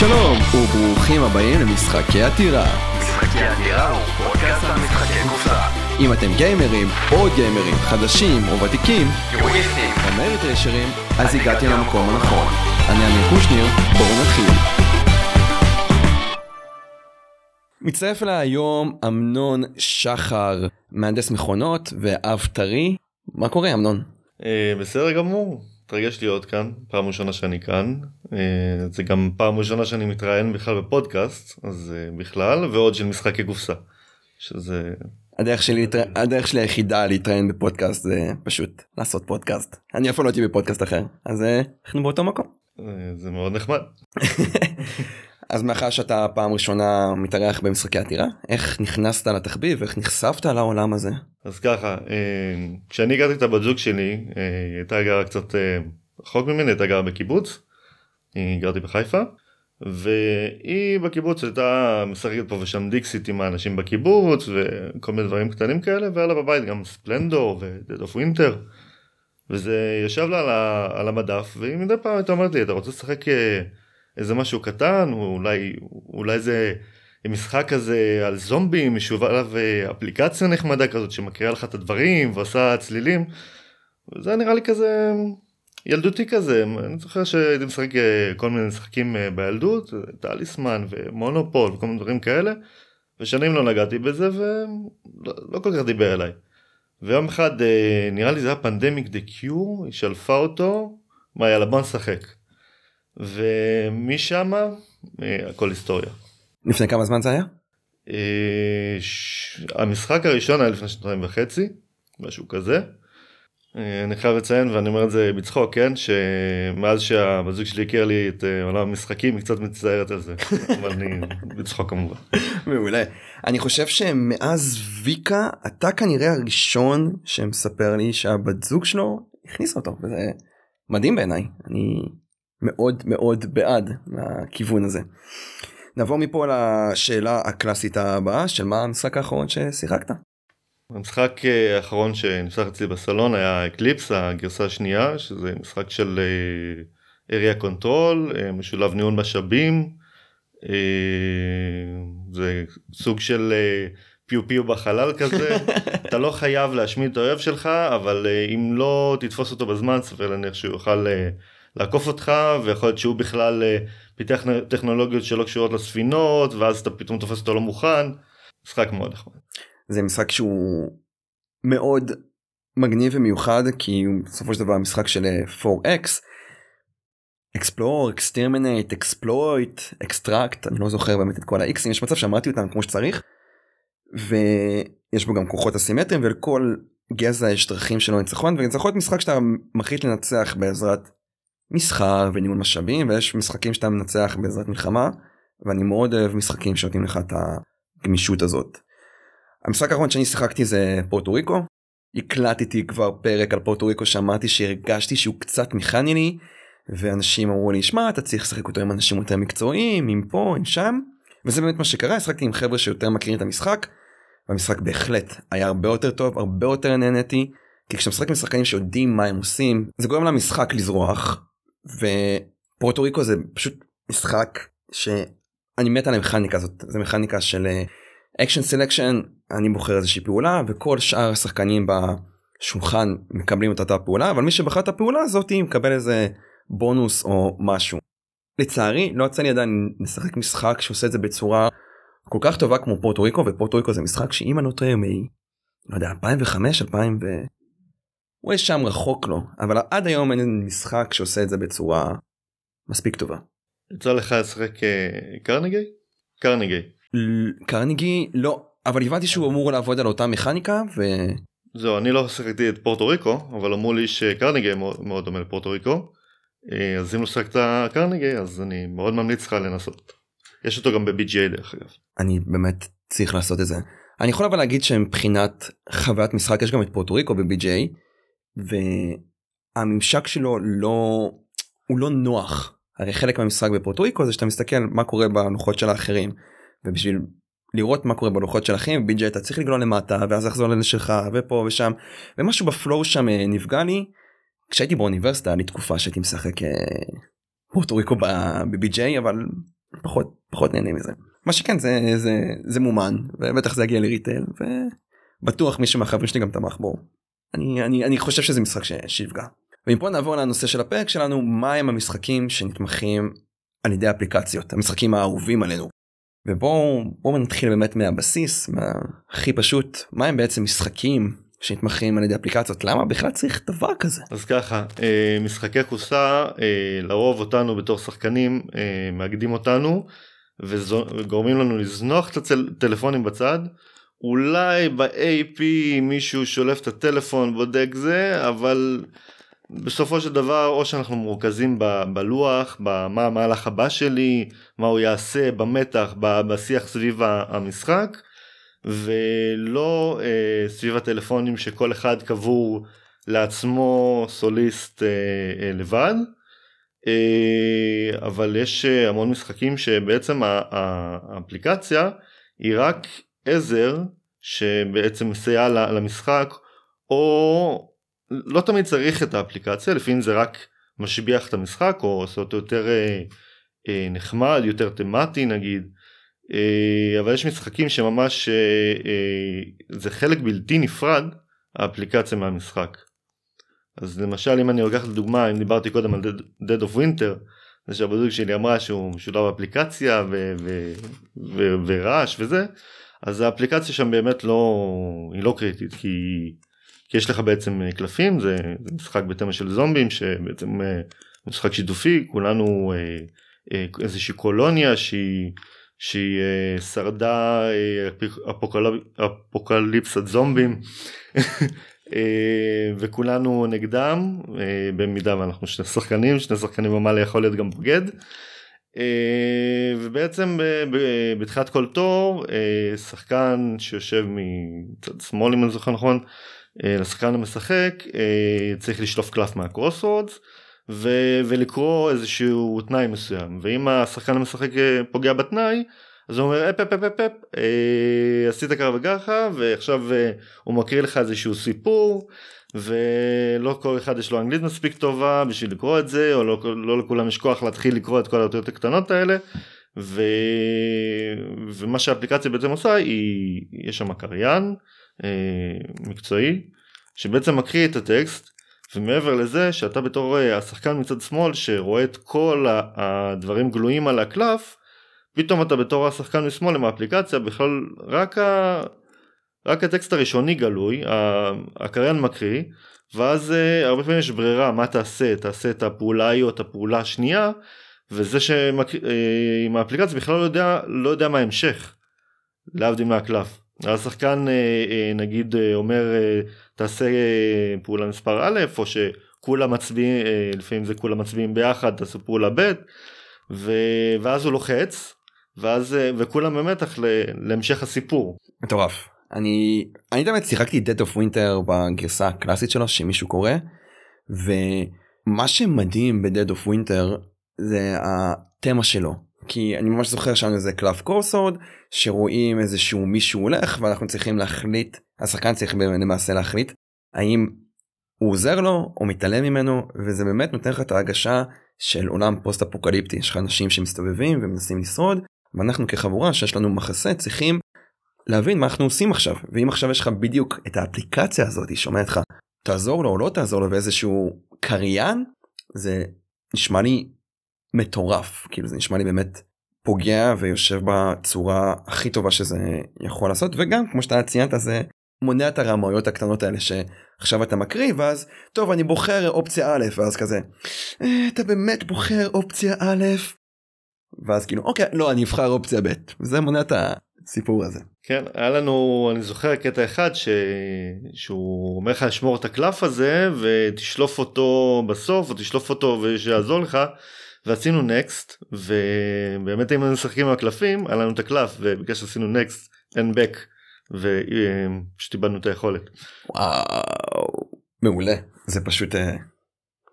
שלום, וברוכים הבאים למשחקי עתירה. משחקי הדירה הוא פודקאסט על משחקי קופסה. אם אתם גיימרים, או גיימרים, חדשים או ותיקים, יוריסטים. או מריטרשרים, אז הגעתי למקום הנכון. אני אמיר קושניר, בואו נתחיל. מצטרף אליי היום אמנון שחר, מהנדס מכונות ואב טרי. מה קורה אמנון? אה, בסדר גמור, מתרגש להיות כאן, פעם ראשונה שאני כאן, אה, זה גם פעם ראשונה שאני מתראיין בכלל בפודקאסט, אז אה, בכלל, ועוד של משחקי קופסה, שזה, הדרך שלי, הדרך שלי היחידה להתראיין בפודקאסט זה פשוט לעשות פודקאסט. אני אף פעם לא הייתי בפודקאסט אחר, אז אה, אנחנו באותו מקום. זה מאוד נחמד. אז מאחר שאתה פעם ראשונה מתארח במשחקי עתירה, איך נכנסת לתחביב, איך נחשפת לעולם הזה? אז ככה, אה, כשאני הגעתי את הבת זוג שלי, אה, היא הייתה גרה קצת אה, רחוק ממני, הייתה גרה בקיבוץ, אני גרתי בחיפה, והיא בקיבוץ הייתה משחקת פה ושם דיקסיט עם האנשים בקיבוץ, וכל מיני דברים קטנים כאלה, והיה לה בבית גם ספלנדור ו-Dead of Winter, וזה ישב לה על, המדף, והיא מדי פעם הייתה אומרת לי, אתה רוצה לשחק איזה משהו קטן, או אולי, אולי זה משחק כזה על זומבים, משוב עליו אה, אפליקציה נחמדה כזאת שמקריאה לך את הדברים ועושה צלילים. זה נראה לי כזה ילדותי כזה, אני זוכר שהייתי משחק אה, כל מיני משחקים אה, בילדות, טליסמן ומונופול וכל מיני דברים כאלה, ושנים לא נגעתי בזה ולא לא כל כך דיבר אליי. ויום אחד אה, נראה לי זה היה פנדמיק דה קיור, היא שלפה אותו, מה יאללה בוא נשחק. ומשם אה, הכל היסטוריה. לפני כמה זמן זה היה? אה, ש- המשחק הראשון היה לפני שנתיים וחצי, משהו כזה. אה, אני חייב לציין ואני אומר את זה בצחוק, כן, שמאז שהבת זוג שלי הכיר לי את עולם המשחקים היא קצת מצטערת על זה, אבל אני בצחוק כמובן. מעולה. אני חושב שמאז ויקה אתה כנראה הראשון שמספר לי שהבת זוג שלו הכניסה אותו וזה מדהים בעיניי אני מאוד מאוד בעד מהכיוון הזה. נעבור מפה לשאלה הקלאסית הבאה של מה המשחק האחרון ששיחקת. המשחק אה, האחרון שנפתח אצלי בסלון היה אקליפס, הגרסה השנייה, שזה משחק של area control, משולב ניהול משאבים. אה, זה סוג של אה, פיו פיו בחלל כזה, אתה לא חייב להשמיד את האויב שלך, אבל אה, אם לא תתפוס אותו בזמן, סביר להניח שהוא יוכל אה, לעקוף אותך, ויכול להיות שהוא בכלל אה, פיתח טכנולוגיות שלא קשורות לספינות, ואז אתה פתאום תופס אותו לא מוכן. משחק מאוד נחמד. זה משחק שהוא מאוד מגניב ומיוחד כי הוא בסופו של דבר משחק של אה, 4X. explore, exterminate, exploit, extract, אני לא זוכר באמת את כל ה-Xים, יש מצב שאמרתי אותם כמו שצריך. ויש בו גם כוחות אסימטריים ולכל גזע יש דרכים שלו ניצחון להיות משחק שאתה מחליט לנצח בעזרת מסחר וניהול משאבים ויש משחקים שאתה מנצח בעזרת מלחמה ואני מאוד אוהב משחקים שנותנים לך את הגמישות הזאת. המשחק האחרון שאני שיחקתי זה פורטו ריקו. הקלטתי כבר פרק על פורטו ריקו שאמרתי שהרגשתי שהוא קצת מכני לי ואנשים אמרו לי שמע אתה צריך לשחק אותו עם אנשים יותר מקצועיים עם פה עם שם וזה באמת מה שקרה שחקתי עם חבר'ה שיותר מכירים את המשחק. והמשחק בהחלט היה הרבה יותר טוב הרבה יותר נהניתי כי כשאתה משחק עם שחקנים שיודעים מה הם עושים זה גורם למשחק לזרוח ופורטו ריקו זה פשוט משחק שאני מת על המכניקה הזאת זה מכניקה של action selection אני בוחר איזושהי פעולה וכל שאר השחקנים בשולחן מקבלים את אותה פעולה אבל מי שבחר את הפעולה הזאת מקבל איזה בונוס או משהו. לצערי לא יצא לי עדיין לשחק משחק שעושה את זה בצורה כל כך טובה כמו פורטו ריקו ופורטו ריקו זה משחק שאם אני לא טועה מ... לא יודע 2005 2000 ו... הוא יש שם רחוק לו אבל עד היום אין משחק שעושה את זה בצורה מספיק טובה. יצא לך לשחק אה, קרניגי? קרניגי. קרניגי לא אבל הבנתי שהוא אמור לעבוד על אותה מכניקה ו... זהו, אני לא שיחקתי את פורטו ריקו, אבל אמרו לי שקרניגי מאוד, דומה לפורטו ריקו. אה, אז אם לא שיחקת קרניגי, אז אני מאוד ממליץ לך לנסות. יש אותו גם ב-BGA דרך אגב. אני באמת צריך לעשות את זה. אני יכול אבל להגיד שמבחינת חוויית משחק יש גם את פורטו ריקו ב-BJ והממשק שלו לא הוא לא נוח. הרי חלק מהמשחק בפורטו ריקו זה שאתה מסתכל מה קורה בלוחות של האחרים. ובשביל לראות מה קורה בלוחות של אחים ב-BJ אתה צריך לגלול למטה ואז לחזור לאלה שלך ופה ושם. ומשהו בפלואו שם אה, נפגע לי. כשהייתי באוניברסיטה לי תקופה שהייתי משחק אה, פורטו ריקו ב-BJ אבל פחות פחות נהנה מזה. מה שכן זה זה זה מומן ובטח זה יגיע לריטייל ובטוח מישהו מהחברים שלי גם תמך בו. אני אני אני חושב שזה משחק ש- שיפגע. ומפה נעבור לנושא של הפרק שלנו מה הם המשחקים שנתמכים על ידי אפליקציות המשחקים האהובים עלינו. ובואו בואו נתחיל באמת מהבסיס מהכי פשוט מה הם בעצם משחקים שנתמכים על ידי אפליקציות למה בכלל צריך דבר כזה. אז ככה אה, משחקי כוסה אה, לרוב אותנו בתור שחקנים אה, מאגדים אותנו וגורמים לנו לזנוח את הטלפונים בצד. אולי ב-AP מישהו שולף את הטלפון בודק זה אבל בסופו של דבר או שאנחנו מורכזים ב- בלוח במה המהלך הבא שלי מה הוא יעשה במתח ב- בשיח סביב המשחק ולא אה, סביב הטלפונים שכל אחד קבור לעצמו סוליסט אה, אה, לבד. אה, אבל יש אה, המון משחקים שבעצם האפליקציה היא רק עזר שבעצם מסייע למשחק או לא תמיד צריך את האפליקציה לפעמים זה רק משביח את המשחק או עושה אותו יותר אה, אה, נחמד יותר תמטי נגיד אה, אבל יש משחקים שממש זה חלק בלתי נפרד האפליקציה מהמשחק. אז למשל אם אני לוקח לדוגמה אם דיברתי קודם על Dead, of Winter זה שהבדוק שלי אמרה שהוא משולב ו- ורעש וזה אז האפליקציה שם באמת לא היא לא קריטית כי, כי יש לך בעצם אה, קלפים זה, זה משחק בתמה של זומבים שבעצם אה, משחק שיתופי כולנו אה, איזושהי קולוניה שהיא שהיא אה, שרדה אה, אפ- אפוקל- אפוקליפסת זומבים אה, וכולנו נגדם במידה ואנחנו שני שחקנים שני שחקנים ומעלה יכול להיות גם בוגד. אה, ובעצם ב- בתחילת כל תור אה, שחקן שיושב מצד שמאל אם אני זוכר נכון אה, לשחקן המשחק אה, צריך לשלוף קלף מהקרוסרודס ו- ולקרוא איזשהו תנאי מסוים. ואם השחקן המשחק אה, פוגע בתנאי אז הוא אומר אפ אפ אפ אפ אפ אה, עשית ככה וככה ועכשיו אה, הוא מקריא לך איזשהו סיפור ולא כל אחד יש לו אנגלית מספיק טובה בשביל לקרוא את זה או לא, לא לכולם יש כוח להתחיל לקרוא את כל האותיות הקטנות האלה ו... ומה שהאפליקציה בעצם עושה היא יש שם קריין אה, מקצועי שבעצם מקריא את הטקסט ומעבר לזה שאתה בתור אה, השחקן מצד שמאל שרואה את כל הדברים גלויים על הקלף פתאום אתה בתור השחקן משמאל עם האפליקציה בכלל רק. רק הטקסט הראשוני גלוי הקריין מקריא ואז uh, הרבה פעמים יש ברירה מה תעשה תעשה את הפעולה ההיא או את הפעולה השנייה וזה שעם האפליקציה בכלל לא יודע לא יודע מה ההמשך להבדיל מהקלף. השחקן uh, נגיד אומר תעשה פעולה מספר א' או שכולם מצביעים לפעמים זה כולם מצביעים ביחד תעשו פעולה ב' ו... ואז הוא לוחץ ואז אה, וכולם במתח. להמשך הסיפור. מטורף. אני אני תמיד שיחקתי Dead of Winter בגרסה הקלאסית שלו שמישהו קורא ומה שמדהים ב-Dead of Winter זה התמה שלו. כי אני ממש זוכר שם איזה קלף קורסורד שרואים איזשהו מישהו הולך ואנחנו צריכים להחליט השחקן צריך למעשה להחליט האם הוא עוזר לו או מתעלם ממנו וזה באמת נותן לך את ההרגשה של עולם פוסט אפוקליפטי יש לך אנשים שמסתובבים ומנסים לשרוד ואנחנו כחבורה שיש לנו מחסה צריכים להבין מה אנחנו עושים עכשיו. ואם עכשיו יש לך בדיוק את האפליקציה הזאת שאומרת לך תעזור לו או לא תעזור לו ואיזשהו קריין זה נשמע לי מטורף. כאילו זה נשמע לי באמת פוגע ויושב בצורה הכי טובה שזה יכול לעשות. וגם כמו שאתה ציינת זה מונע את הרמאויות הקטנות האלה שעכשיו אתה מקריא ואז טוב אני בוחר אופציה א' ואז כזה "אה, אתה באמת בוחר אופציה א' ואז כאילו אוקיי לא אני אבחר אופציה ב' זה מונע את הסיפור הזה. כן היה לנו אני זוכר קטע אחד ש... שהוא אומר לך לשמור את הקלף הזה ותשלוף אותו בסוף או תשלוף אותו ושיעזור לך ועשינו נקסט ובאמת אם היינו משחקים עם הקלפים היה לנו את הקלף ובגלל שעשינו נקסט אין בק ופשוט איבדנו את היכולת. וואו מעולה זה פשוט אה,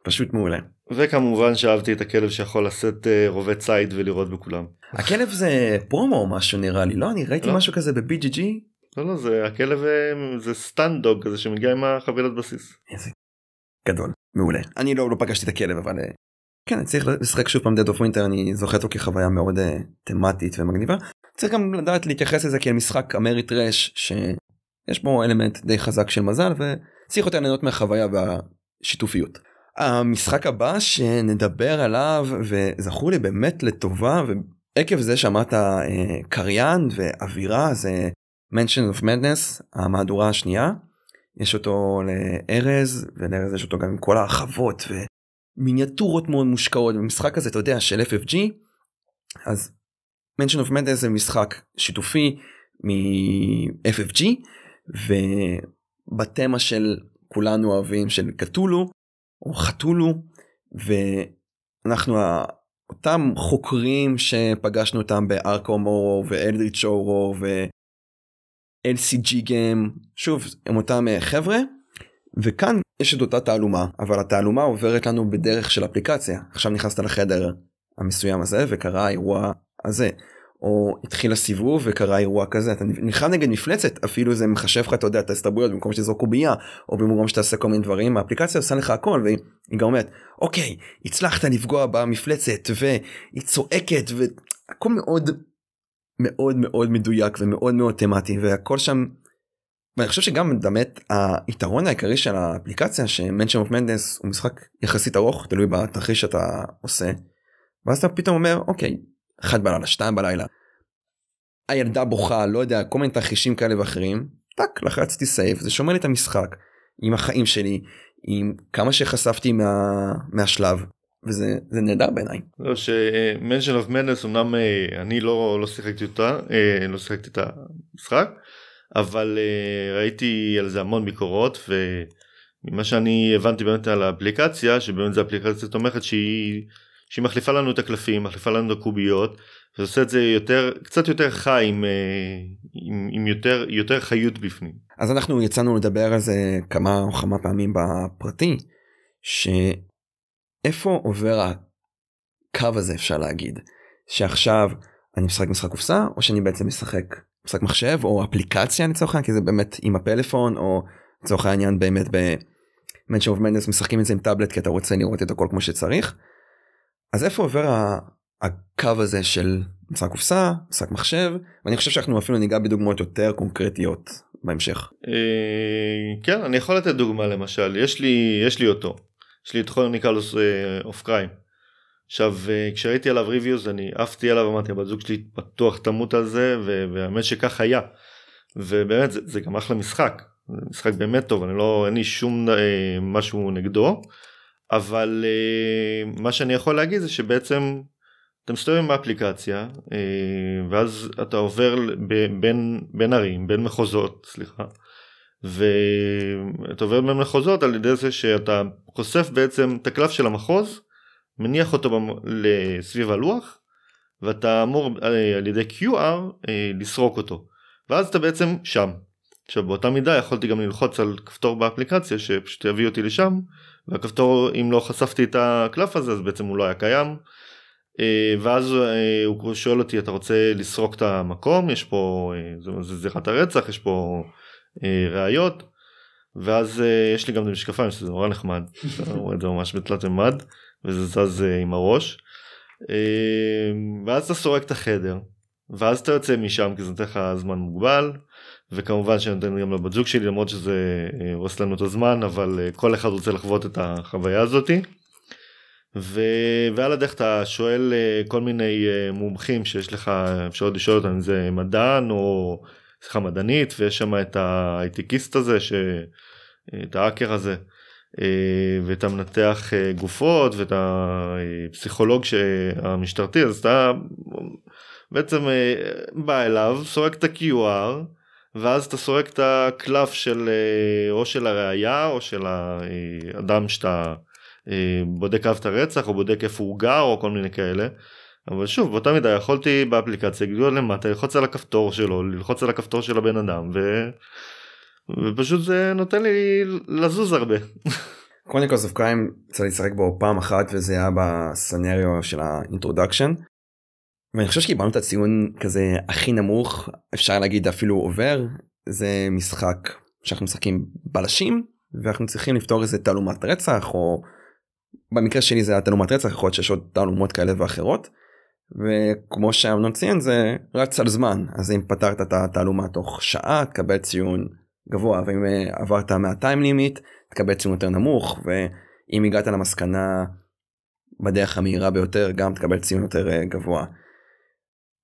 פשוט מעולה. וכמובן שאהבתי את הכלב שיכול לשאת אה, רובה ציד ולירות בכולם. הכלב זה פרומו או משהו נראה לי לא אני ראיתי לא. משהו כזה ב-BGG לא לא זה הכלב אה, זה סטנדוג כזה שמגיע עם החבילת בסיס. גדול מעולה אני לא לא פגשתי את הכלב אבל אה, כן, צריך לשחק שוב פעם Dead of Winter, אני זוכר אותו כחוויה מאוד uh, תמטית ומגניבה. צריך גם לדעת להתייחס לזה כאל משחק אמרי טרש שיש בו אלמנט די חזק של מזל וצריך יותר ליהנות מהחוויה והשיתופיות. המשחק הבא שנדבר עליו וזכור לי באמת לטובה ועקב זה שאמרת uh, קריין ואווירה זה Mention of Madness המהדורה השנייה. יש אותו לארז ולארז יש אותו גם עם כל ההרחבות ומיניאטורות מאוד מושקעות במשחק הזה אתה יודע של FFG אז Mention of Madness זה משחק שיתופי מ-FFG ובתמה של כולנו אוהבים של קטולו או חתולו ואנחנו אותם חוקרים שפגשנו אותם בארקום אורו ואלדריץ' אורו ו-LCG גיים שוב הם אותם חבר'ה וכאן יש את אותה תעלומה אבל התעלומה עוברת לנו בדרך של אפליקציה עכשיו נכנסת לחדר המסוים הזה וקרה האירוע הזה. או התחיל הסיבוב וקרה אירוע כזה אתה נלחם נגד מפלצת אפילו זה מחשב לך אתה יודע את ההסתברויות במקום שתזרוק קובייה או במקום שתעשה כל מיני דברים האפליקציה עושה לך הכל והיא גם אומרת אוקיי הצלחת לפגוע במפלצת והיא צועקת והכל מאוד מאוד מאוד מדויק ומאוד מאוד תמטי והכל שם. ואני חושב שגם באמת היתרון העיקרי של האפליקציה ש Mansions of Madness הוא משחק יחסית ארוך תלוי בתרחיש שאתה עושה. ואז אתה פתאום אומר אוקיי אחד בלילה שתיים בלילה. הילדה בוכה לא יודע כל מיני תרחישים כאלה ואחרים טאק לחצתי save זה שומר לי את המשחק עם החיים שלי עם כמה שחשפתי מה, מהשלב וזה זה נהדר בעיניי. לא ש Mansions of Madness אמנם אה, אני לא לא שיחקתי אותה אה, לא שיחקתי את המשחק אבל אה, ראיתי על זה המון ביקורות וממה שאני הבנתי באמת על האפליקציה שבאמת זה אפליקציה תומכת שהיא שהיא מחליפה לנו את הקלפים, מחליפה לנו את הקוביות, ועושה את זה יותר, קצת יותר חי עם, אה, עם, עם יותר, יותר חיות בפנים. אז אנחנו יצאנו לדבר על זה כמה או כמה פעמים בפרטי, שאיפה עובר הקו הזה אפשר להגיד, שעכשיו אני משחק משחק קופסה, או שאני בעצם משחק משחק מחשב, או אפליקציה לצורך העניין, כי זה באמת עם הפלאפון, או לצורך העניין באמת ב... מנצ'ר אוף מנדס משחקים את זה עם טאבלט כי אתה רוצה לראות את הכל כמו שצריך. אז איפה עובר הקו הזה של משחק קופסה, משחק מחשב, ואני חושב שאנחנו אפילו ניגע בדוגמאות יותר קונקרטיות בהמשך. אה, כן, אני יכול לתת דוגמה למשל, יש לי, יש לי אותו, יש לי את Chronicles of Crime. עכשיו אה, כשראיתי עליו reviews אני עפתי עליו אמרתי הבת זוג שלי בטוח תמות על זה והאמת שכך היה. ובאמת זה, זה גם אחלה משחק זה משחק באמת טוב אני לא אין לי שום אה, משהו נגדו אבל אה, מה שאני יכול להגיד זה שבעצם אתה מסתובב באפליקציה אה, ואז אתה עובר ב- בין, בין ערים בין מחוזות סליחה ואתה עובר בין מחוזות על ידי זה שאתה חושף בעצם את הקלף של המחוז מניח אותו סביב הלוח ואתה אמור uh, על ידי QR לסרוק אותו ואז אתה בעצם שם. עכשיו באותה מידה יכולתי גם ללחוץ על כפתור באפליקציה שפשוט יביא אותי לשם והכפתור אם לא חשפתי את הקלף הזה אז בעצם הוא לא היה קיים. אה, ואז אה, הוא שואל אותי אתה רוצה לסרוק את המקום? יש פה אה, זה זירת הרצח יש פה ראיות. ואז יש לי גם את המשקפיים שזה נורא נחמד. אתה רואה את זה ממש בתלת ממד וזה זז עם הראש. ואז אתה סורק את החדר. ואז אתה יוצא משם כי זה נותן לך זמן מוגבל וכמובן שאני נותן גם לבת זוג שלי למרות שזה אה, הורס לנו את הזמן אבל אה, כל אחד רוצה לחוות את החוויה הזאתי. ו... ועל הדרך אתה שואל אה, כל מיני מומחים שיש לך אפשרות לשאול אותם אם זה מדען או סליחה מדענית ויש שם את ההייטקיסט הזה ש... את האקר הזה ואת המנתח גופות ואת הפסיכולוג המשטרתי אז אתה בעצם בא אליו סורק את ה-QR ואז אתה סורק את הקלף של אה, או של הראייה או של האדם שאתה אה, בודק אהב את הרצח או בודק איפה הוא גר או כל מיני כאלה. אבל שוב באותה מידה יכולתי באפליקציה לגלול למטה ללחוץ על הכפתור שלו ללחוץ על הכפתור של הבן אדם ו... ופשוט זה נותן לי לזוז הרבה. Chronicles of Crime צריך לשחק בו פעם אחת וזה היה ב scenario של ה introduction ואני חושב שקיבלנו את הציון כזה הכי נמוך אפשר להגיד אפילו עובר זה משחק שאנחנו משחקים בלשים ואנחנו צריכים לפתור איזה תעלומת רצח או במקרה שלי זה היה תעלומת רצח יכול להיות שיש עוד תעלומות כאלה ואחרות. וכמו שאמנון ציין זה רץ על זמן אז אם פתרת את התעלומה תוך שעה תקבל ציון גבוה ואם אה, עברת מהטיים לימיט תקבל ציון יותר נמוך ואם הגעת למסקנה בדרך המהירה ביותר גם תקבל ציון יותר אה, גבוה.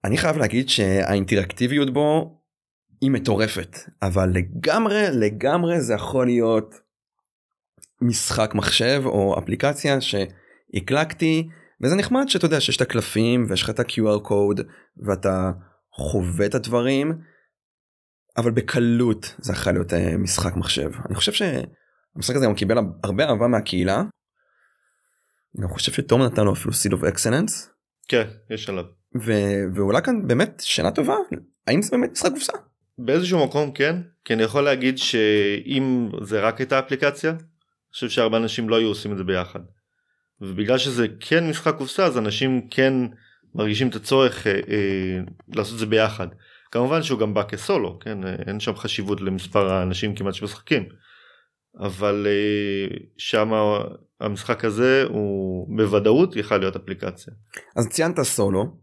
אני חייב להגיד שהאינטראקטיביות בו היא מטורפת אבל לגמרי לגמרי זה יכול להיות משחק מחשב או אפליקציה שהקלקתי וזה נחמד שאתה יודע שיש את הקלפים ויש לך את ה-QR קוד ואתה חווה את הדברים אבל בקלות זה יכול להיות אה, משחק מחשב אני חושב שהמשחק הזה גם קיבל הרבה אהבה מהקהילה. אני חושב שתום נתן לו אפילו סיד אוף אקסלנס. כן יש עליו. ועולה כאן באמת שאלה טובה האם זה באמת משחק קופסה. באיזשהו מקום כן כי אני יכול להגיד שאם זה רק הייתה אפליקציה אני חושב שהרבה אנשים לא היו עושים את זה ביחד. ובגלל שזה כן משחק קופסה אז אנשים כן מרגישים את הצורך אה, אה, לעשות את זה ביחד. כמובן שהוא גם בא כסולו כן אין שם חשיבות למספר האנשים כמעט שמשחקים. אבל אה, שם המשחק הזה הוא בוודאות יכל להיות אפליקציה. אז ציינת סולו,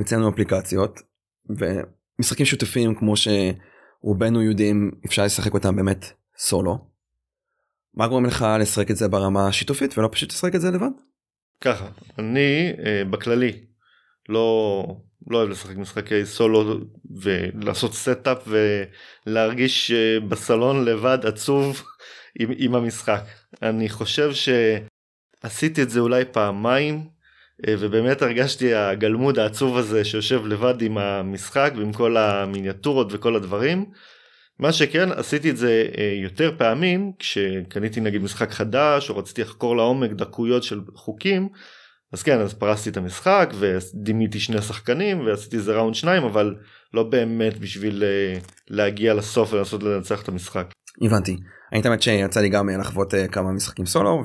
וציינו אפליקציות, ומשחקים שיתופיים כמו שרובנו יודעים אפשר לשחק אותם באמת סולו. מה גורם לך לשחק את זה ברמה השיתופית ולא פשוט לשחק את זה לבד? ככה, אני אה, בכללי לא, לא אוהב לשחק משחקי סולו ולעשות setup ולהרגיש אה, בסלון לבד עצוב עם, עם המשחק. אני חושב שעשיתי את זה אולי פעמיים ובאמת הרגשתי הגלמוד העצוב הזה שיושב לבד עם המשחק ועם כל המיניאטורות וכל הדברים. מה שכן עשיתי את זה אה, יותר פעמים כשקניתי נגיד משחק חדש או רציתי לחקור לעומק דקויות של חוקים אז כן אז פרסתי את המשחק ודימיתי שני שחקנים ועשיתי איזה ראונד שניים אבל לא באמת בשביל אה, להגיע לסוף ולנסות לנצח את המשחק. הבנתי. אני תמיד שיצא לי גם אה, לחוות כמה משחקים סולו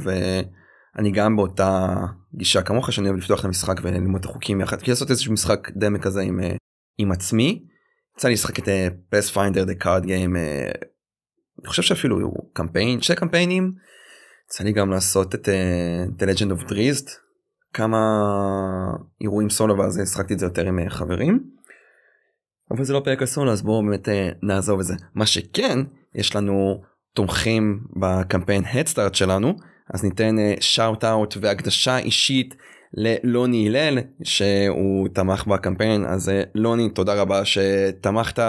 ואני גם באותה גישה כמוך שאני אוהב לפתוח את המשחק וללמוד את החוקים יחד כי לעשות איזשהו משחק דמה כזה עם, עם עצמי. יצא לי לשחק את Pathfinder The Card Game אני חושב שאפילו קמפיין שני קמפיינים. יצא לי גם לעשות את אה, The Legend of Drizzt כמה אירועים סולו ואז שחקתי את זה יותר עם אה, חברים. אבל זה לא פרק הסולו אז בואו באמת נעזוב את זה מה שכן יש לנו תומכים בקמפיין ה Headstart שלנו אז ניתן שאוט uh, אאוט והקדשה אישית ללוני הלל שהוא תמך בקמפיין. אז אה, לוני תודה רבה שתמכת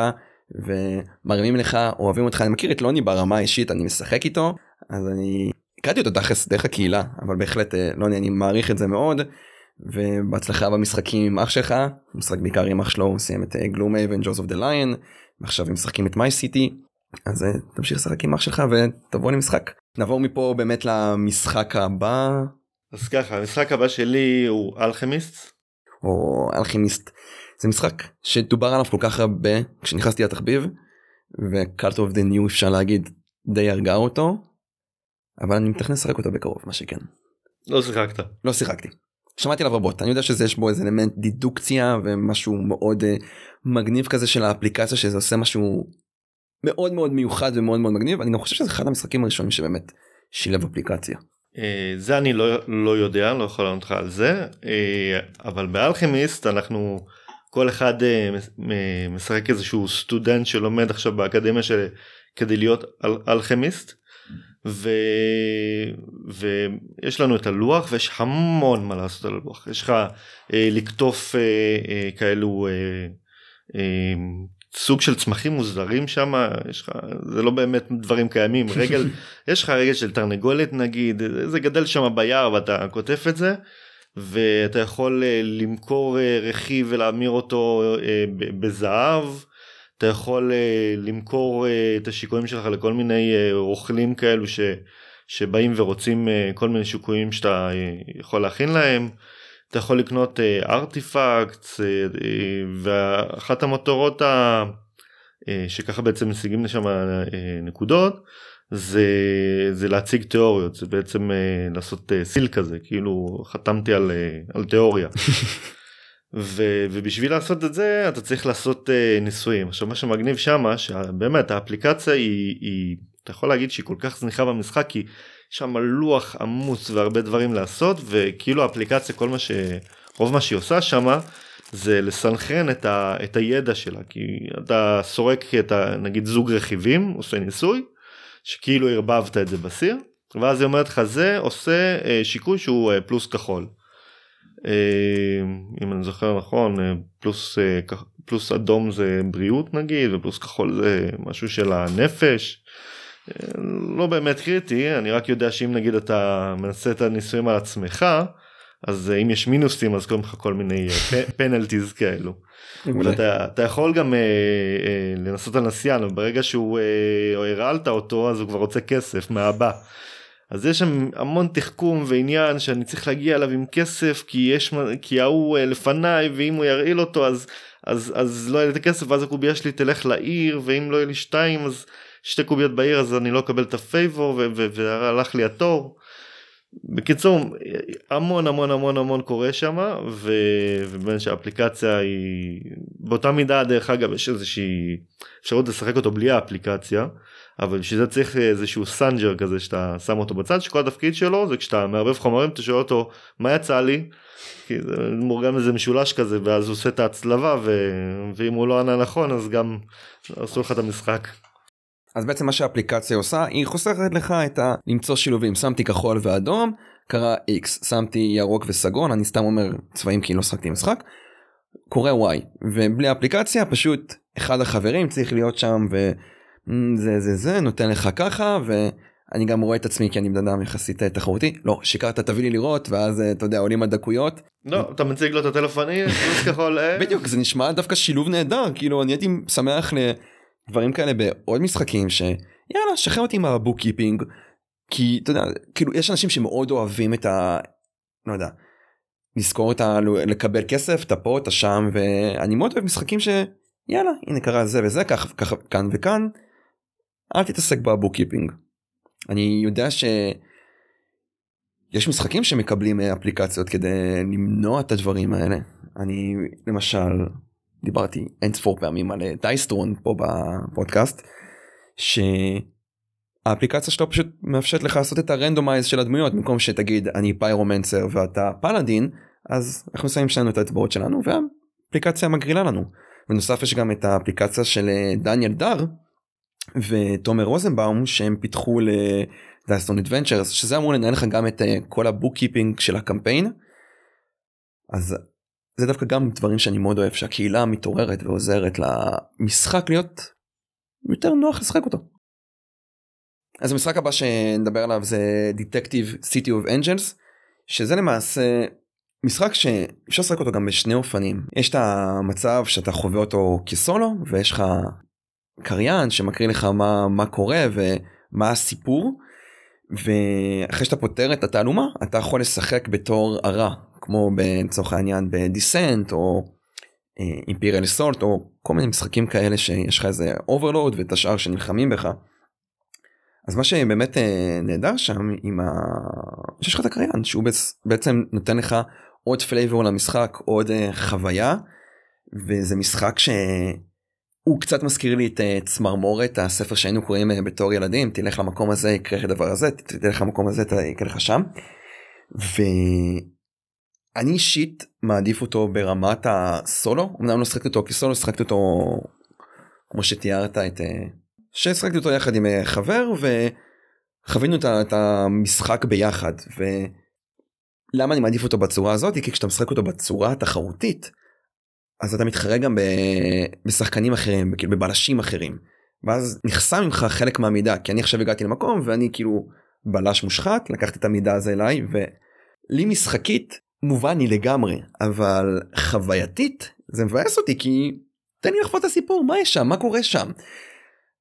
ומרימים לך אוהבים אותך. אני מכיר את לוני ברמה האישית אני משחק איתו אז אני הכרתי אותו תכלס דרך הקהילה אבל בהחלט אה, לוני אני מעריך את זה מאוד ובהצלחה במשחקים עם אח שלך. משחק בעיקר עם אח שלו הוא סיים את Gloomy ו Jaws of the Lion ועכשיו הם משחקים את My City אז אה, תמשיך לשחק עם אח שלך ותבוא למשחק נעבור מפה באמת למשחק הבא אז ככה המשחק הבא שלי הוא Alchemist. או Alchemist זה משחק שדובר עליו כל כך הרבה כשנכנסתי לתחביב ו cult of the new אפשר להגיד די הרגה אותו אבל אני מתכנן לשחק אותו בקרוב מה שכן. לא שיחקת. לא שיחקתי. שמעתי עליו רבות אני יודע שיש בו איזה אלמנט דידוקציה ומשהו מאוד אה, מגניב כזה של האפליקציה שזה עושה משהו מאוד מאוד מיוחד ומאוד מאוד מגניב אני גם חושב שזה אחד המשחקים הראשונים שבאמת שילב אפליקציה. אה, זה אני לא, לא יודע, לא יכול לענות לך על זה, אה, אבל באלכימיסט אנחנו, כל אחד אה, משחק איזשהו סטודנט שלומד עכשיו באקדמיה של, כדי להיות אל, אלכימיסט, ו, ויש לנו את הלוח ויש המון מה לעשות על הלוח, יש לך לקטוף כאלו סוג של צמחים מוזרים שם יש לך זה לא באמת דברים קיימים רגל יש לך רגל של תרנגולת נגיד זה גדל שם ביער ואתה כותף את זה ואתה יכול אה, למכור אה, רכיב ולהמיר אותו אה, בזהב אתה יכול למכור את השיקויים שלך לכל מיני רוכלים כאלו ש, שבאים ורוצים כל מיני שיקויים שאתה יכול להכין להם. אתה יכול לקנות ארטיפקט אה, uh, uh, ואחת המטרות ה... uh, שככה בעצם משיגים לשם uh, נקודות זה, זה להציג תיאוריות זה בעצם uh, לעשות uh, סיל כזה כאילו חתמתי על, uh, על תיאוריה. ו, ובשביל לעשות את זה אתה צריך לעשות uh, ניסויים עכשיו מה שמגניב שמה שבאמת האפליקציה היא, היא אתה יכול להגיד שהיא כל כך זניחה במשחק כי שם לוח עמוס והרבה דברים לעשות וכאילו האפליקציה כל מה שרוב מה שהיא עושה שמה זה לסנכרן את, ה, את הידע שלה כי אתה סורק את ה, נגיד זוג רכיבים עושה ניסוי שכאילו ערבבת את זה בסיר ואז היא אומרת לך זה עושה אה, שיקוי שהוא אה, פלוס כחול. אה, אם אני זוכר נכון פלוס פלוס אדום זה בריאות נגיד ופלוס כחול זה משהו של הנפש. אה, לא באמת קריטי אני רק יודע שאם נגיד אתה מנסה את הניסויים על עצמך אז אה, אם יש מינוסים אז קוראים לך כל מיני פנלטיז כאלו. מעולה. ואתה אתה יכול גם אה, אה, לנסות על נסיין וברגע שהוא אה, הרעלת אותו אז הוא כבר רוצה כסף מהבא. אז יש שם המון תחכום ועניין שאני צריך להגיע אליו עם כסף כי יש כי ההוא אה, לפניי ואם הוא ירעיל אותו אז אז אז לא יהיה לי את הכסף ואז הקובייה שלי תלך לעיר ואם לא יהיה לי שתיים אז שתי קוביות בעיר אז אני לא אקבל את ה favor והלך לי התור. בקיצור המון המון המון המון קורה שם ובין שהאפליקציה היא באותה מידה דרך אגב יש איזושהי אפשרות לשחק אותו בלי האפליקציה אבל בשביל זה צריך איזשהו סנג'ר כזה שאתה שם אותו בצד שכל התפקיד שלו זה כשאתה מערבב חומרים אתה שואל אותו מה יצא לי. כי זה מאורגן איזה משולש כזה ואז הוא עושה את ההצלבה ו... ואם הוא לא ענה נכון אז גם עשו לך את המשחק. אז בעצם מה שהאפליקציה עושה היא חוסכת לך את ה... למצוא שילובים. שמתי כחול ואדום קרה x. שמתי ירוק וסגול אני סתם אומר צבעים כי לא שחקתי משחק. קורה y. ובלי אפליקציה פשוט אחד החברים צריך להיות שם וזה זה זה נותן לך ככה ואני גם רואה את עצמי כי אני בן אדם יחסית תחרותי. לא שיקרת תביא לי לראות ואז אתה יודע עולים הדקויות. לא אתה מציג לו את הטלפוני פלוס כחול אה? בדיוק זה נשמע דווקא שילוב נהדר כאילו אני הייתי שמח לדברים כאלה בעוד משחקים שיאללה שחרר אותי מה bookkeeping כי אתה יודע כאילו יש אנשים שמאוד אוהבים את ה... לא יודע. לזכור את ה... לקבל כסף אתה פה אתה שם ואני מאוד אוהב משחקים שיאללה הנה קרה זה וזה כך ככה כאן וכאן. אל תתעסק ב bookkeeping. אני יודע ש... יש משחקים שמקבלים אה, אפליקציות כדי למנוע את הדברים האלה. אני למשל דיברתי אין ספור פעמים על אה, Dice Throne פה בפודקאסט שהאפליקציה שלו פשוט מאפשרת לך לעשות את ה randomize של הדמויות במקום שתגיד אני Pyromancer ואתה Paladin אז אנחנו שמים שלנו את האצבעות שלנו והאפליקציה מגרילה לנו. בנוסף יש גם את האפליקציה של אה, דניאל דר ותומר רוזנבאום שהם פיתחו ל Dice Throne Adventures שזה אמור לנהל לך גם את אה, כל ה bookkeeping של הקמפיין. אז זה דווקא גם דברים שאני מאוד אוהב שהקהילה מתעוררת ועוזרת למשחק להיות יותר נוח לשחק אותו. אז המשחק הבא שנדבר עליו זה Detective City of Angels שזה למעשה משחק שאפשר לשחק אותו גם בשני אופנים יש את המצב שאתה חווה אותו כסולו ויש לך קריין שמקריא לך מה מה קורה ומה הסיפור ואחרי שאתה פותר את התעלומה אתה יכול לשחק בתור הרע כמו לצורך העניין ב Descent או Imperial Assault או כל מיני משחקים כאלה שיש לך איזה overlord ואת השאר שנלחמים בך. אז מה שבאמת אה, נהדר שם עם ה... שיש לך את הקריין שהוא בעצם נותן לך עוד flavor למשחק עוד אה, חוויה וזה משחק שהוא קצת מזכיר לי את אה, צמרמורת הספר שהיינו קוראים בתור ילדים תלך למקום הזה יקרה לך דבר הזה תלך למקום הזה יקרה לך שם. ואני אישית מעדיף אותו ברמת הסולו אמנם לא שחקתי אותו כסולו שחקתי אותו כמו שתיארת את ששחקתי אותו יחד עם חבר וחווינו את המשחק ביחד. ולמה אני מעדיף אותו בצורה הזאת? כי כשאתה משחק אותו בצורה התחרותית אז אתה מתחרה גם בשחקנים אחרים כאילו בבלשים אחרים. ואז נחסם ממך חלק מהמידע כי אני עכשיו הגעתי למקום ואני כאילו בלש מושחת לקחתי את המידע הזה אליי ולי משחקית מובן לי לגמרי אבל חווייתית זה מבאס אותי כי תן לי לחוות את הסיפור מה יש שם מה קורה שם.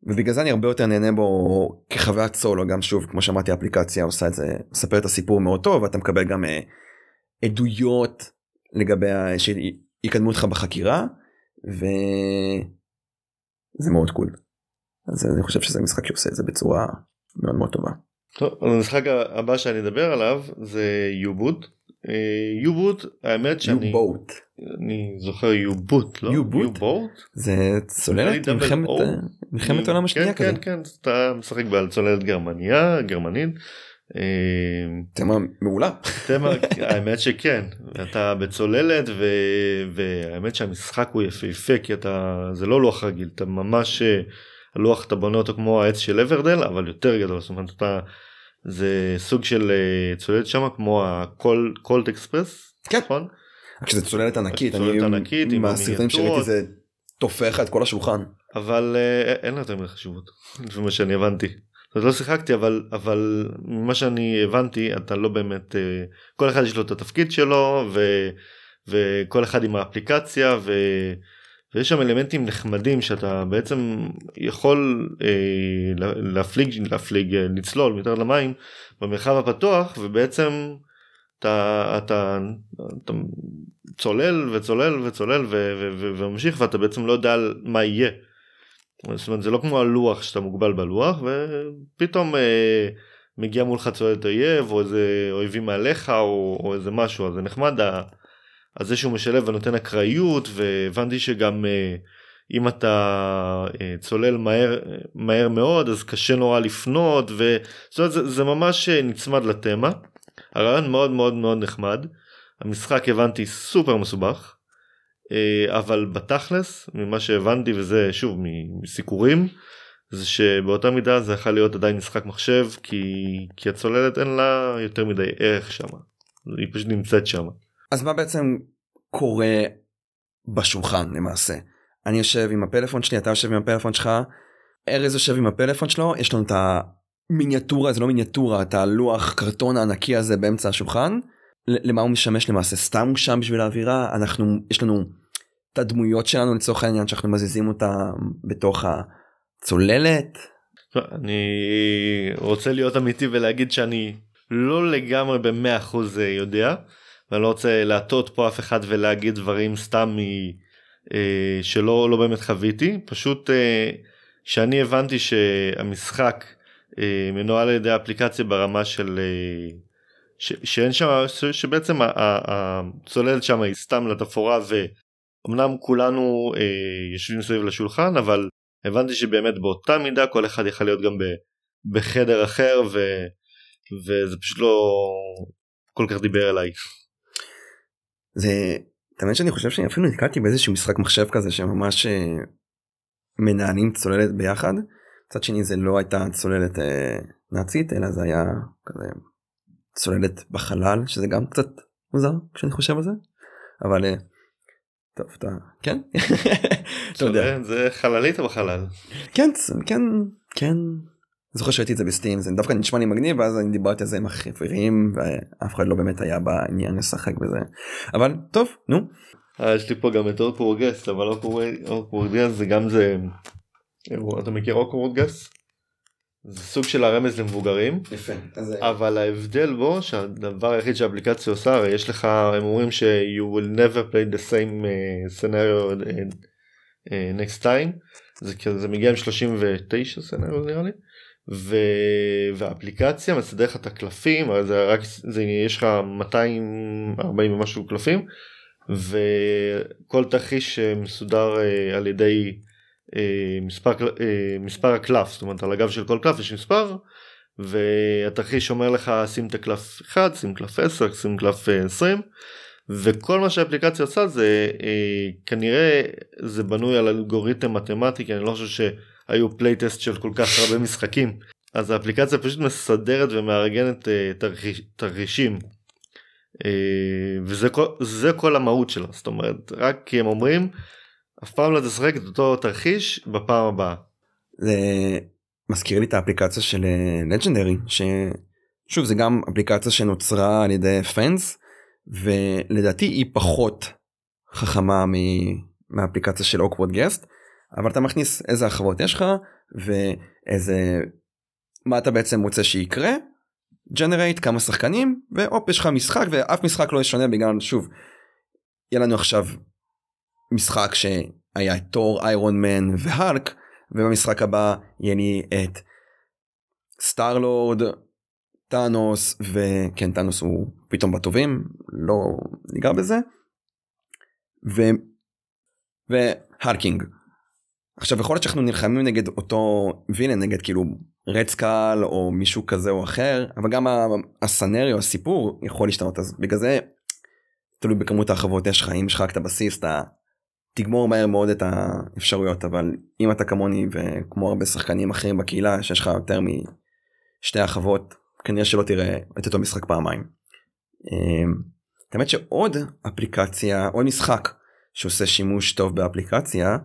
ובגלל זה אני הרבה יותר נהנה בו כחוויית סולו גם שוב כמו שאמרתי האפליקציה עושה את זה מספר את הסיפור מאוד טוב ואתה מקבל גם uh, עדויות לגבי ה... שיקדמו אותך בחקירה וזה מאוד קול. אז אני חושב שזה משחק שעושה את זה בצורה מאוד מאוד טובה. טוב, המשחק הבא שאני אדבר עליו זה יובוט. יובוט האמת שאני יובוט אני זוכר יובוט לא? יובוט זה צוללת מלחמת העולם השנייה כן כן כן אתה משחק על צוללת גרמניה גרמנית. אה, תמה מעולה. תמה, האמת שכן, אתה בצוללת ו... והאמת שהמשחק הוא יפהפה כי אתה, זה לא לוח רגיל, אתה ממש, אה, הלוח אתה בונה אותו כמו העץ של אברדל אבל יותר גדול, זאת אומרת אתה, זה סוג של אה, צוללת שם כמו הקולט אקספרס, כן. נכון? רק שזה צוללת ענקית, צוללת אני ענקית עם מהסרטונים שראיתי. זה טופח את כל השולחן. אבל אה, אין לה יותר מדי חשיבות לפי מה שאני הבנתי. זאת לא שיחקתי אבל אבל ממה שאני הבנתי אתה לא באמת אה, כל אחד יש לו את התפקיד שלו ו, וכל אחד עם האפליקציה ו, ויש שם אלמנטים נחמדים שאתה בעצם יכול אה, לה- להפליג להפליג אה, לצלול מתחת למים במרחב הפתוח ובעצם אתה אתה, אתה צולל וצולל וצולל ו- ו- ו- וממשיך ואתה בעצם לא יודע מה יהיה. זאת אומרת זה לא כמו הלוח שאתה מוגבל בלוח ופתאום אה, מגיע מולך צוללת אויב או איזה אויבים מעליך או, או איזה משהו אז זה נחמד ה- אז זה שהוא משלב ונותן אקראיות והבנתי שגם אה, אם אתה אה, צולל מהר מהר מאוד אז קשה נורא לפנות אומרת, זה, זה ממש אה, נצמד לתמה. הרעיון מאוד מאוד מאוד נחמד. המשחק הבנתי סופר מסובך. אבל בתכלס ממה שהבנתי וזה שוב מסיקורים זה שבאותה מידה זה יכול להיות עדיין משחק מחשב כי כי הצוללת אין לה יותר מדי ערך שם. היא פשוט נמצאת שם. אז מה בעצם קורה בשולחן למעשה? אני יושב עם הפלאפון שלי, אתה יושב עם הפלאפון שלך, ארז יושב עם הפלאפון שלו, יש לנו את המיניאטורה, זה לא מיניאטורה, את הלוח קרטון הענקי הזה באמצע השולחן. למה הוא משמש למעשה? סתם הוא שם בשביל האווירה? אנחנו, יש לנו את הדמויות שלנו לצורך העניין שאנחנו מזיזים אותה בתוך הצוללת. אני רוצה להיות אמיתי ולהגיד שאני לא לגמרי במאה אחוז יודע ואני לא רוצה להטעות פה אף אחד ולהגיד דברים סתם מ... אה, שלא לא באמת חוויתי פשוט אה, שאני הבנתי שהמשחק אה, מנוהל על ידי אפליקציה ברמה של אה, ש, שאין שם ש, שבעצם הצוללת שם היא סתם לתפאורה ואומנם כולנו אה, יושבים סביב לשולחן אבל הבנתי שבאמת באותה מידה כל אחד יכול להיות גם ב, בחדר אחר ו, וזה פשוט לא כל כך דיבר אליי. זה, האמת שאני חושב שאני אפילו נתקלתי באיזשהו משחק מחשב כזה שממש אה, מנהלים צוללת ביחד. מצד שני זה לא הייתה צוללת אה, נאצית אלא זה היה כזה צוללת בחלל שזה גם קצת מוזר כשאני חושב על זה. אבל אה, טוב אתה כן אתה יודע זה חללית או בחלל? כן כן כן. זוכר שראיתי את זה בסטים זה דווקא נשמע לי מגניב ואז אני דיברתי על זה עם החברים ואף אחד לא באמת היה בעניין לשחק בזה. אבל טוב נו. אה, יש לי פה גם את אוקוורד גס אבל אוקוורד גס זה גם זה אתה מכיר אוקוורד גס? זה סוג של הרמז למבוגרים יפה אז אבל ההבדל בו שהדבר היחיד שהאפליקציה עושה הרי יש לך הם אומרים ש you will never play the same uh, scenario next time. זה זה מגיע עם 39 סצנריו נראה לי ו... והאפליקציה מסדר לך את הקלפים זה רק זה יש לך 240 ומשהו קלפים וכל תרחיש מסודר אה, על ידי אה, מספר, אה, מספר הקלף זאת אומרת על הגב של כל קלף יש מספר והתרחיש אומר לך שים את הקלף 1 שים קלף 10 שים קלף אה, 20 וכל מה שהאפליקציה עושה זה אה, כנראה זה בנוי על אלגוריתם מתמטי כי אני לא חושב שהיו playtest של כל כך הרבה משחקים. אז האפליקציה פשוט מסדרת ומארגנת אה, תרחיש, תרחישים. אה, וזה כל, כל המהות שלה. זאת אומרת רק כי הם אומרים אף פעם לא תשחק את אותו תרחיש בפעם הבאה. זה מזכיר לי את האפליקציה של לג'נדרי ששוב זה גם אפליקציה שנוצרה על ידי פאנס ולדעתי היא פחות חכמה מ- מהאפליקציה של אוקוורד גסט אבל אתה מכניס איזה הרחבות יש לך ואיזה מה אתה בעצם רוצה שיקרה generate כמה שחקנים והופ יש לך משחק ואף משחק לא ישונה בגלל שוב יהיה לנו עכשיו משחק שהיה את Thor Iron Man ו Hulk ובמשחק הבא יהיה לי את Star-Lord Thanos וכן Thanos הוא פתאום בטובים לא ניגע בזה ו... והלקינג. עכשיו יכול להיות שאנחנו נלחמים נגד אותו villain נגד כאילו רדסקל או מישהו כזה או אחר אבל גם הסנריו הסיפור יכול להשתנות אז בגלל זה תלוי בכמות ההרחבות יש לך אם יש לך רק את הבסיס אתה תגמור מהר מאוד את האפשרויות אבל אם אתה כמוני וכמו הרבה שחקנים אחרים בקהילה שיש לך יותר משתי הרחבות כנראה שלא תראה את אותו משחק פעמיים. אמ, האמת שעוד אפליקציה עוד משחק שעושה שימוש טוב באפליקציה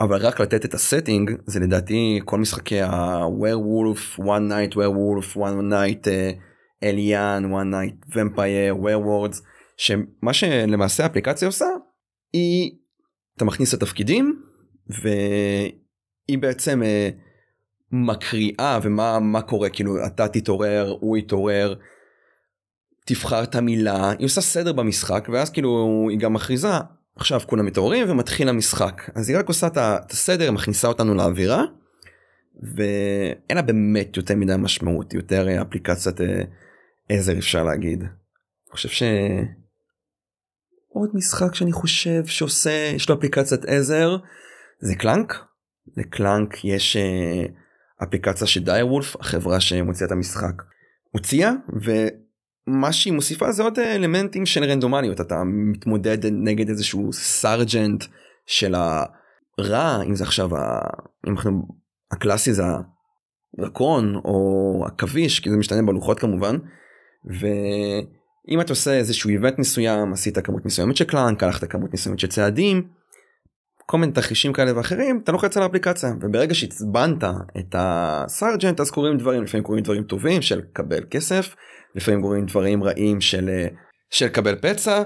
אבל רק לתת את הסטינג זה לדעתי כל משחקי ה-Werewolf, One Night Werewolf, One Night אליאן, One Night Vampire, Werewolves, שמה שלמעשה האפליקציה עושה היא אתה מכניס את התפקידים והיא בעצם אה, מקריאה ומה מה קורה כאילו אתה תתעורר הוא יתעורר תבחר את המילה היא עושה סדר במשחק ואז כאילו היא גם מכריזה עכשיו כולם מתעוררים ומתחיל המשחק אז היא רק עושה את הסדר מכניסה אותנו לאווירה ואין לה באמת יותר מדי משמעות יותר אה, אפליקציית אה, עזר אפשר להגיד. אני חושב ש... עוד משחק שאני חושב שעושה יש לו אפליקציית עזר זה Clank. ל Clank יש אה, אפליקציה של Dire Wolf החברה שמוציאה את המשחק הוציאה ומה שהיא מוסיפה זה עוד אלמנטים של רנדומליות אתה מתמודד נגד איזשהו sergeant של הרע אם זה עכשיו ה... אם אנחנו הקלאסי זה הדרקון או עכביש כי זה משתנה בלוחות כמובן. ואם אתה עושה איזשהו event מסוים עשית כמות מסוימת של clank הלכת כמות מסוימת של צעדים. כל מיני תרחישים כאלה ואחרים אתה לוחץ על האפליקציה וברגע שעצבנת את ה sergeant אז קורים דברים לפעמים קורים דברים טובים של קבל כסף לפעמים קורים דברים רעים של אה, של קבל פצע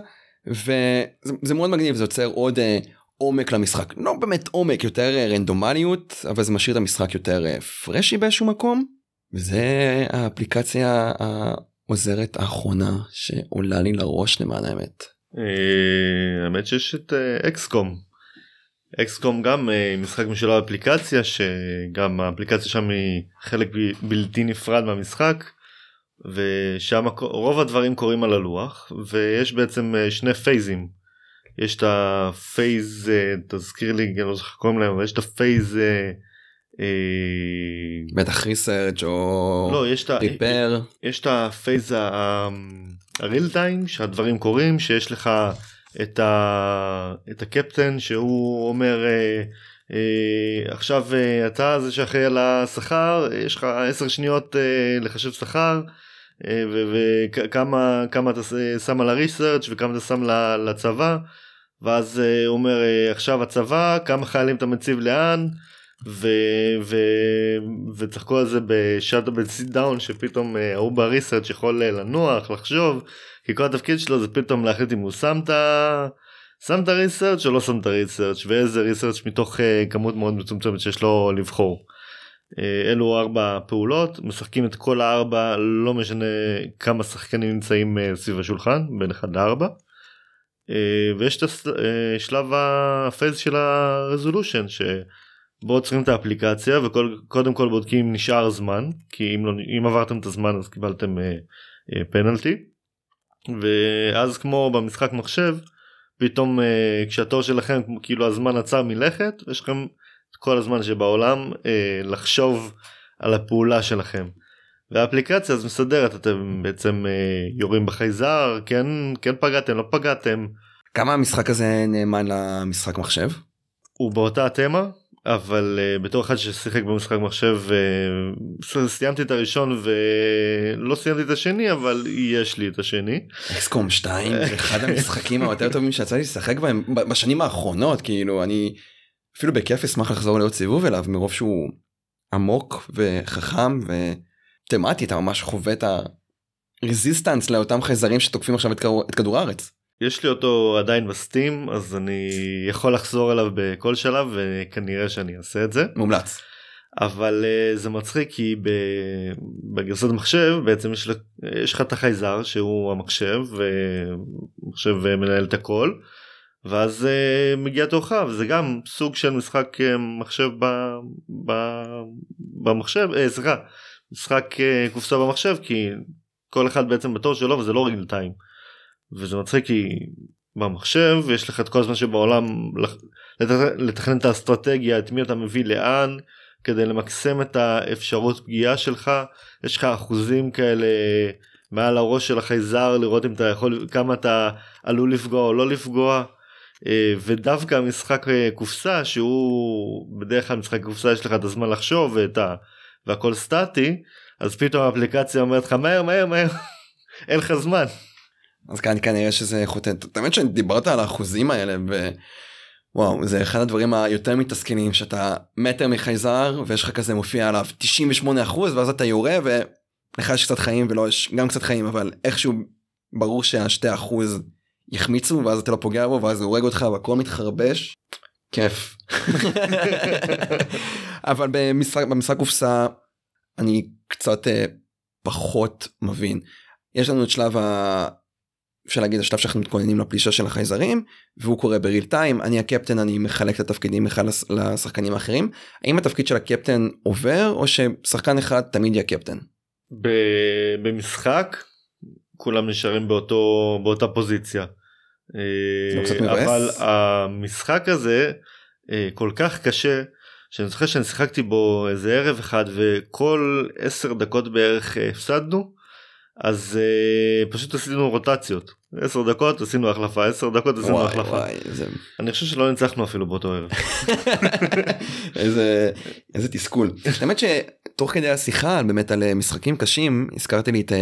וזה זה מאוד מגניב זה יוצר עוד אה, עומק למשחק לא באמת עומק יותר אה, רנדומליות אבל זה משאיר את המשחק יותר אה, פרשי באיזשהו מקום וזה האפליקציה העוזרת האחרונה שעולה לי לראש למען האמת. אה, האמת שיש את אה, אקסקום. אקסקום גם משחק משלו אפליקציה שגם האפליקציה שם היא חלק בלתי נפרד מהמשחק ושם רוב הדברים קורים על הלוח ויש בעצם אה, שני phase ים. יש את ה phase אה, תזכיר לי אני לא זוכר קוראים להם אבל יש את ה phase אה, אה, בטח research או לא יש את ה- ריפר יש את ה phase ה real time שהדברים קורים שיש לך את, ה, את הקפטן שהוא אומר אה, אה, עכשיו אה, אתה זה שאחראי על השכר יש לך 10 שניות אה, לחשב שכר וכמה כמה אתה שם על הריסרצ' וכמה אתה שם לצבא ואז אה, הוא אומר אה, עכשיו הצבא כמה חיילים אתה מציב לאן וצחקו על זה בשאטו בסיט דאון שפתאום אה, ההוא בריסרצ' יכול אה, לנוח לחשוב כי כל התפקיד שלו זה פתאום להחליט אם הוא שם את ה... שם את הריסרצ' או לא שם את הריסרצ' ואיזה ריסרצ' מתוך כמות מאוד מצומצמת שיש לו לבחור. Uh, אלו ארבע פעולות משחקים את כל הארבע לא משנה כמה שחקנים נמצאים uh, סביב השולחן בין 1 ל-4. Uh, ויש את השלב הפייז של הרזולושן שבו עוצרים את האפליקציה וקודם כל בודקים אם נשאר זמן כי אם, לא, אם עברתם את הזמן אז קיבלתם פנלטי. ואז כמו במשחק מחשב פתאום אה, כשהתור שלכם כאילו הזמן עצר מלכת ויש לכם את כל הזמן שבעולם אה, לחשוב על הפעולה שלכם. והאפליקציה אז מסדרת אתם בעצם אה, יורים בחייזר כן כן פגעתם לא פגעתם כמה המשחק הזה נאמן למשחק מחשב? הוא באותה התמה אבל uh, בתור אחד ששיחק במשחק מחשב uh, סיימתי את הראשון ולא סיימתי את השני אבל יש לי את השני. אקסקום 2 זה אחד המשחקים היותר טובים שיצא לי לשחק בהם בשנים האחרונות כאילו אני אפילו בכיף אשמח לחזור לעוד סיבוב אליו מרוב שהוא עמוק וחכם ותמטי אתה ממש חווה את הרזיסטנס לאותם חייזרים שתוקפים עכשיו את כדור, את כדור הארץ. יש לי אותו עדיין בסטים אז אני יכול לחזור אליו בכל שלב וכנראה שאני אעשה את זה מומלץ. אבל uh, זה מצחיק כי בגרסת מחשב בעצם יש, לך את החייזר שהוא המחשב ומחשב uh, מנהל את הכל ואז uh, מגיע תורך וזה גם סוג של משחק uh, מחשב ב, ב, במחשב uh, סליחה משחק uh, קופסה במחשב כי כל אחד בעצם בתור שלו וזה לא רגל טיים. וזה מצחיק כי במחשב יש לך את כל הזמן שבעולם לתכנן את האסטרטגיה את מי אתה מביא לאן כדי למקסם את האפשרות פגיעה שלך יש לך אחוזים כאלה מעל הראש של החייזר לראות אם אתה יכול כמה אתה עלול לפגוע או לא לפגוע. אה, ודווקא משחק אה, קופסה שהוא בדרך כלל משחק קופסה יש לך את הזמן לחשוב ואת ה... והכל סטטי אז פתאום האפליקציה אומרת לך מהר מהר מהר אין לך זמן. אז כאן כנראה שזה חוטא. האמת שדיברת על האחוזים האלה ו... וואו זה אחד הדברים היותר מתסכנים שאתה מטר מחייזר ויש לך כזה מופיע עליו 98 אחוז ואז אתה יורה ולך יש קצת חיים ולא יש גם קצת חיים אבל איכשהו ברור שהשתי אחוז יחמיצו ואז אתה לא פוגע בו ואז הוא הורג אותך והכל מתחרבש. כיף. אבל במשחק במשחק קופסה אני קצת uh, פחות מבין. יש לנו את שלב ה... אפשר להגיד השלב שאנחנו מתכוננים לפלישה של החייזרים והוא קורה בריל טיים אני הקפטן אני מחלק את התפקידים אחד לשחקנים האחרים האם התפקיד של הקפטן עובר או ששחקן אחד תמיד יהיה קפטן. במשחק כולם נשארים באותו באותה פוזיציה. לא אבל המשחק הזה אה, כל כך קשה שאני זוכר שאני שיחקתי בו איזה ערב אחד וכל עשר דקות בערך אה, הפסדנו אז אה, פשוט עשינו רוטציות. 10 דקות עשינו החלפה. 10 דקות עשינו וואי, החלפה. וואי, זה... אני חושב שלא ניצחנו אפילו באותו ערב. איזה איזה תסכול. האמת שתוך כדי השיחה באמת על משחקים קשים הזכרת לי את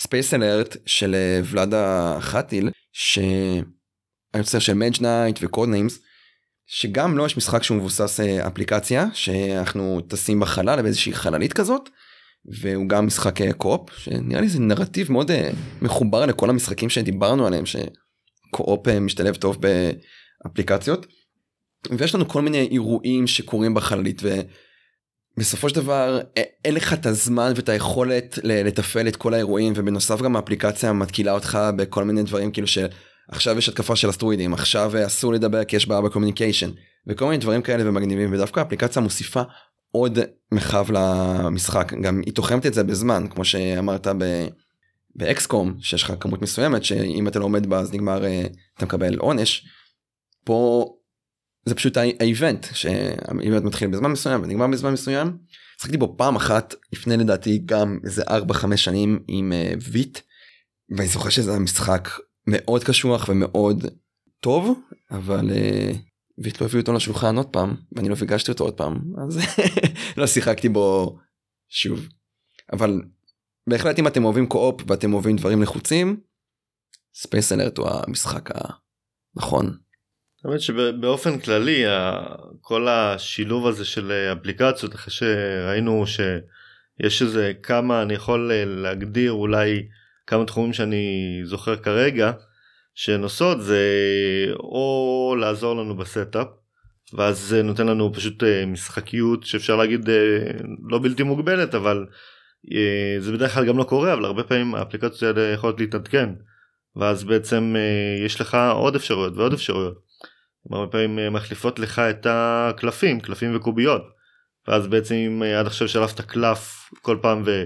Space Alert של אה, ולאדה חוואטיל שהיוצר של Mage Knight ו Codenames שגם לו לא יש משחק שהוא מבוסס אה, אפליקציה שאנחנו טסים בחלל באיזושהי חללית כזאת. והוא גם משחק אה, co-op שנראה לי זה נרטיב מאוד אה, מחובר לכל המשחקים שדיברנו עליהם ש co-op אה, משתלב טוב באפליקציות. ויש לנו כל מיני אירועים שקורים בחללית ובסופו של דבר אין לך את הזמן ואת היכולת לתפעל את כל האירועים ובנוסף גם האפליקציה מתקילה אותך בכל מיני דברים כאילו שעכשיו יש התקפה של אסטרואידים עכשיו אסור לדבר כי יש בעיה ב communication וכל מיני דברים כאלה ומגניבים ודווקא האפליקציה מוסיפה עוד מרחב למשחק גם היא תוחמת את זה בזמן כמו שאמרת ב... באקסקום שיש לך כמות מסוימת שאם אתה לא עומד בה אז נגמר אה, אתה מקבל עונש. פה זה פשוט האיבנט שהאיבנט מתחיל בזמן מסוים ונגמר בזמן מסוים. שחקתי בו פעם אחת לפני לדעתי גם איזה 4-5 שנים עם אה, ויט ואני זוכר שזה משחק מאוד קשוח ומאוד טוב אבל אה, ויט לא הביאו אותו לשולחן עוד פעם ואני לא פגשתי אותו עוד פעם אז לא שיחקתי בו שוב אבל בהחלט אם אתם אוהבים co-op ואתם אוהבים דברים לחוצים Space Alert הוא המשחק הנכון. האמת שבאופן כללי כל השילוב הזה של אפליקציות אחרי שראינו שיש איזה כמה אני יכול להגדיר אולי כמה תחומים שאני זוכר כרגע עושות זה או לעזור לנו ב setup ואז זה נותן לנו פשוט אה, משחקיות שאפשר להגיד אה, לא בלתי מוגבלת אבל אה, זה בדרך כלל גם לא קורה אבל הרבה פעמים האפליקציות האלה יכולות להתעדכן ואז בעצם יש לך עוד אפשרויות ועוד אפשרויות. הרבה פעמים מחליפות לך את הקלפים קלפים וקוביות ואז בעצם אם עד עכשיו שלפת קלף כל פעם ו...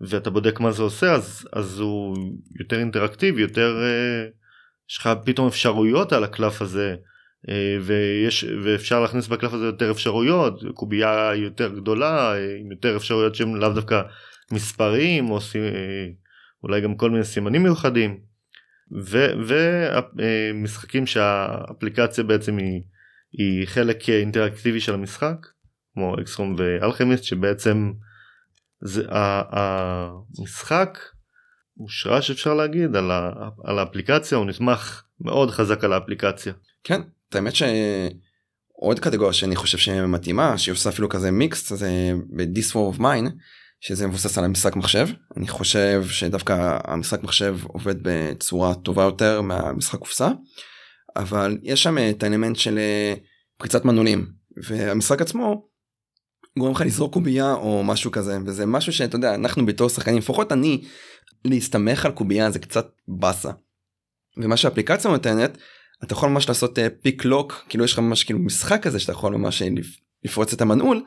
ואתה בודק מה זה עושה אז אז הוא יותר אינטראקטיבי יותר. יש לך פתאום אפשרויות על הקלף הזה אה, ויש ואפשר להכניס בקלף הזה יותר אפשרויות קובייה יותר גדולה אה, עם יותר אפשרויות שהם לאו דווקא מספרים או אה, אולי גם כל מיני סימנים מיוחדים ומשחקים שהאפליקציה בעצם היא, היא חלק אינטראקטיבי של המשחק כמו אקסרום ואלכמיסט שבעצם זה המשחק מושרש אפשר להגיד על, ה, על האפליקציה הוא נתמך מאוד חזק על האפליקציה. כן האמת שעוד קטגוריה שאני חושב שמתאימה שהיא עושה אפילו כזה מיקס זה ב-This War of Mine שזה מבוסס על המשחק מחשב. אני חושב שדווקא המשחק מחשב עובד בצורה טובה יותר מהמשחק קופסה. אבל יש שם את האלמנט של אה, פריצת מנעולים. והמשחק עצמו גורם לך לזרוק קובייה או משהו כזה. וזה משהו שאתה יודע אנחנו בתור שחקנים לפחות אני להסתמך על קובייה זה קצת באסה. ומה שהאפליקציה נותנת אתה יכול ממש לעשות pick אה, lock כאילו יש לך ממש כאילו משחק כזה שאתה יכול ממש אה, לפרוץ את המנעול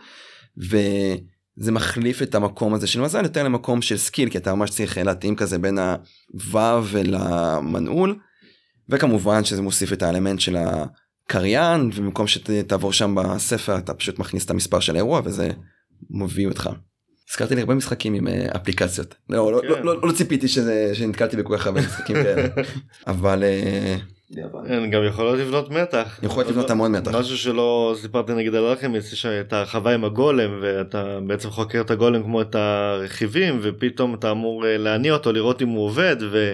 וזה מחליף את המקום הזה של מזל יותר למקום של skill כי אתה ממש צריך אה, להתאים כזה בין הוו ולמנעול וכמובן שזה מוסיף את האלמנט של קריין ובמקום שתעבור שם בספר אתה פשוט מכניס את המספר של האירוע וזה מביא אותך. הזכרתי לי הרבה משחקים עם אה, אפליקציות לא, לא, כן. לא, לא, לא ציפיתי שזה, שנתקלתי בכל כך הרבה משחקים כאלה אבל אה, הן גם יכולות לבנות מתח. יכולות לבנות המון מתח. משהו שלא סיפרתי נגיד על אלכימיסט יש את הרחבה עם הגולם ואתה בעצם חוקר את הגולם כמו את הרכיבים ופתאום אתה אמור אה, להניע אותו לראות אם הוא עובד ו...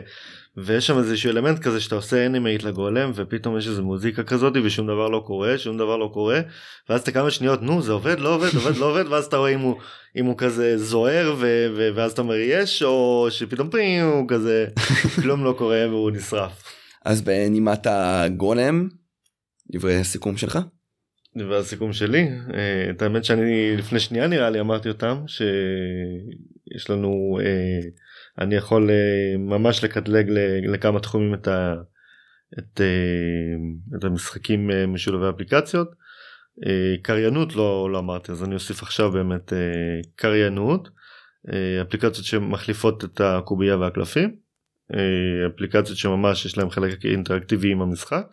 ויש שם איזשהו אלמנט כזה שאתה עושה animate לגולם ופתאום יש איזה מוזיקה כזאת ושום דבר לא קורה שום דבר לא קורה ואז אתה כמה שניות נו זה עובד לא עובד עובד לא עובד ואז אתה רואה אם הוא אם הוא כזה זוהר ו- ו- ואז אתה אומר יש או שפתאום פים הוא כזה כלום לא קורה והוא נשרף. אז בנימת הגולם דברי סיכום שלך והסיכום שלי אה, את האמת שאני לפני שנייה נראה לי אמרתי אותם שיש לנו אה, אני יכול אה, ממש לקטלג ל- לכמה תחומים את, ה, את, את המשחקים משולבי אפליקציות. קריינות לא, לא אמרתי אז אני אוסיף עכשיו באמת קריינות אפליקציות שמחליפות את הקובייה והקלפים אפליקציות שממש יש להם חלק אינטראקטיבי עם המשחק.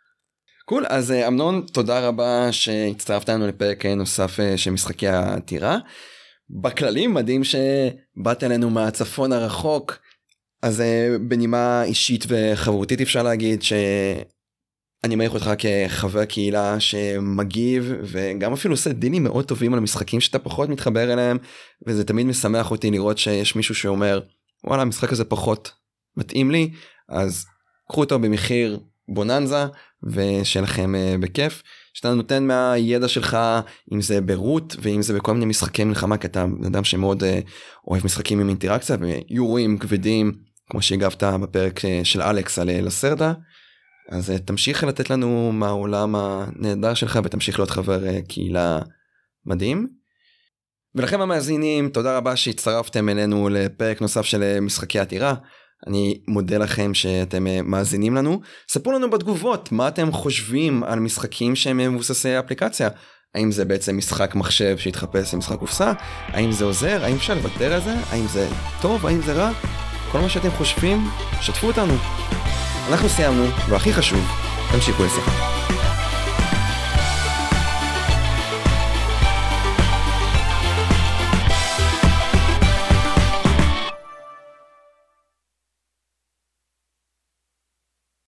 קול אז אה, אמנון תודה רבה שהצטרפת לנו לפרק אה, נוסף אה, של משחקי העתירה. בכללים מדהים שבאת אלינו מהצפון הרחוק אז אה, בנימה אישית וחברותית אפשר להגיד שאני מעריך אותך כחבר קהילה שמגיב וגם אפילו עושה דינים מאוד טובים על המשחקים שאתה פחות מתחבר אליהם וזה תמיד משמח אותי לראות שיש מישהו שאומר וואלה המשחק הזה פחות מתאים לי אז קחו אותו במחיר בוננזה ושיהיה לכם uh, בכיף שאתה נותן מהידע שלך אם זה ברות ואם זה בכל מיני משחקי מלחמה כי אתה אדם שמאוד uh, אוהב משחקים עם אינטראקציה ויורים כבדים כמו שהגבת בפרק uh, של אלכס על לסרדה אז תמשיך לתת לנו מהעולם הנהדר שלך ותמשיך להיות חבר קהילה מדהים. ולכם המאזינים תודה רבה שהצטרפתם אלינו לפרק נוסף של משחקי עתירה. אני מודה לכם שאתם אה, מאזינים לנו. ספרו לנו בתגובות מה אתם חושבים על משחקים שהם אה, מבוססי אפליקציה. האם זה בעצם משחק מחשב שהתחפש למשחק קופסה? האם זה עוזר? האם אפשר לוותר על זה? האם זה טוב? האם זה רע? כל מה שאתם חושבים, שתפו אותנו. אנחנו סיימנו, והכי חשוב, תמשיכו לשחק.